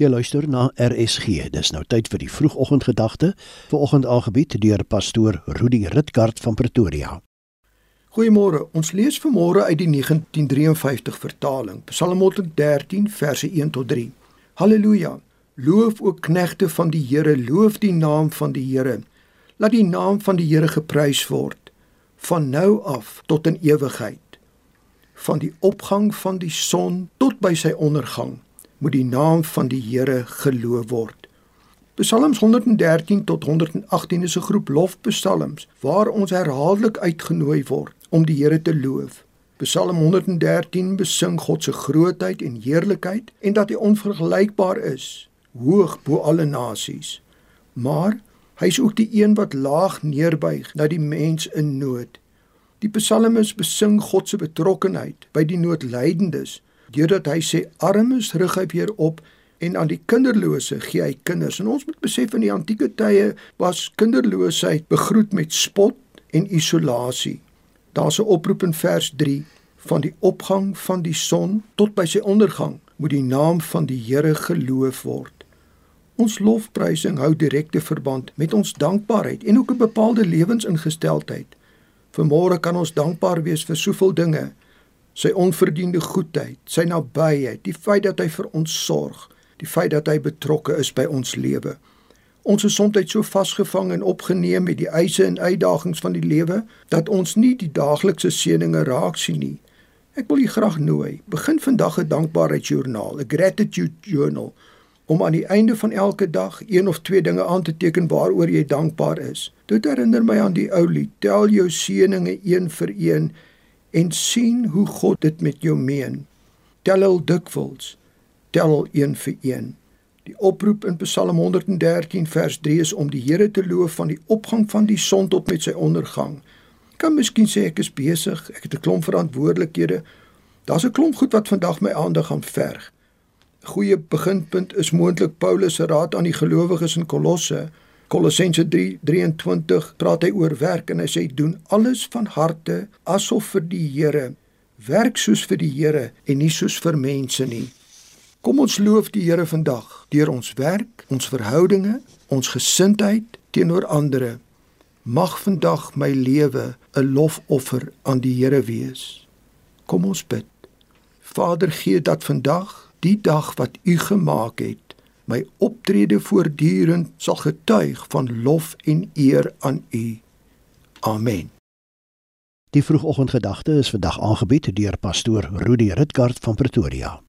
Jy luister na RSG. Dis nou tyd vir die vroegoggendgedagte. Vanoggend aangebied deur pastoor Rudy Ritkart van Pretoria. Goeiemôre. Ons lees vanmôre uit die 1953 vertaling. Psalm 113 verse 1 tot 3. Halleluja. Loof o knegte van die Here, loof die naam van die Here. Laat die naam van die Here geprys word van nou af tot in ewigheid. Van die opgang van die son tot by sy ondergang moet die naam van die Here geloof word. Psalms 113 tot 118 is 'n groep lofpsalms waar ons herhaaldelik uitgenooi word om die Here te loof. Psalm 113 besing God se grootheid en heerlikheid en dat hy onvergelykbaar is, hoog bo alle nasies. Maar hy is ook die een wat laag neerbuig na die mens in nood. Die psalmis besing God se betrokkenheid by die noodlydendes deurdat hy sê armes rig hy weer op en aan die kinderlose gee hy kinders. En ons moet besef in die antieke tye was kinderloosheid begroet met spot en isolasie. Daar's 'n oproep in vers 3 van die opgang van die son tot by sy ondergang moet die naam van die Here geloof word. Ons lofprysing hou direkte verband met ons dankbaarheid en ook 'n bepaalde lewensingesteldheid. Vanmôre kan ons dankbaar wees vir soveel dinge, sy onverdiende goedheid, sy nabyheid, die feit dat hy vir ons sorg, die feit dat hy betrokke is by ons lewe. Ons gesondheid so vasgevang en opgeneem met die eise en uitdagings van die lewe dat ons nie die daaglikse seëninge raak sien nie. Ek wil u graag nooi, begin vandag 'n dankbaarheidsjoernaal, 'n gratitude journal, om aan die einde van elke dag een of twee dinge aan te teken waaroor jy dankbaar is. Dit herinner my aan die ou lied, tel jou seëninge een vir een en sien hoe God dit met jou meen. Tel al dikwels, tel al een vir een. Die oproep in Psalm 113 vers 3 is om die Here te loof van die opgang van die son tot met sy ondergang. Kan miskien sê ek is besig, ek het 'n klomp verantwoordelikhede. Daar's 'n klomp goed wat vandag my aandag gaan verg. 'n Goeie beginpunt is moontlik Paulus se raad aan die gelowiges in Kolosse Kolossense 3:23 praat hy oor werk en hy sê doen alles van harte asof vir die Here. Werk soos vir die Here en nie soos vir mense nie. Kom ons loof die Here vandag deur ons werk, ons verhoudinge, ons gesindheid teenoor ander. Mag vandag my lewe 'n lofoffer aan die Here wees. Kom ons bid. Vader, gee dat vandag, die dag wat U gemaak het, my optrede voortdurend sal getuig van lof en eer aan U. Amen. Die vroegoggendgedagte is vandag aangebied deur pastoor Rudi Ritkart van Pretoria.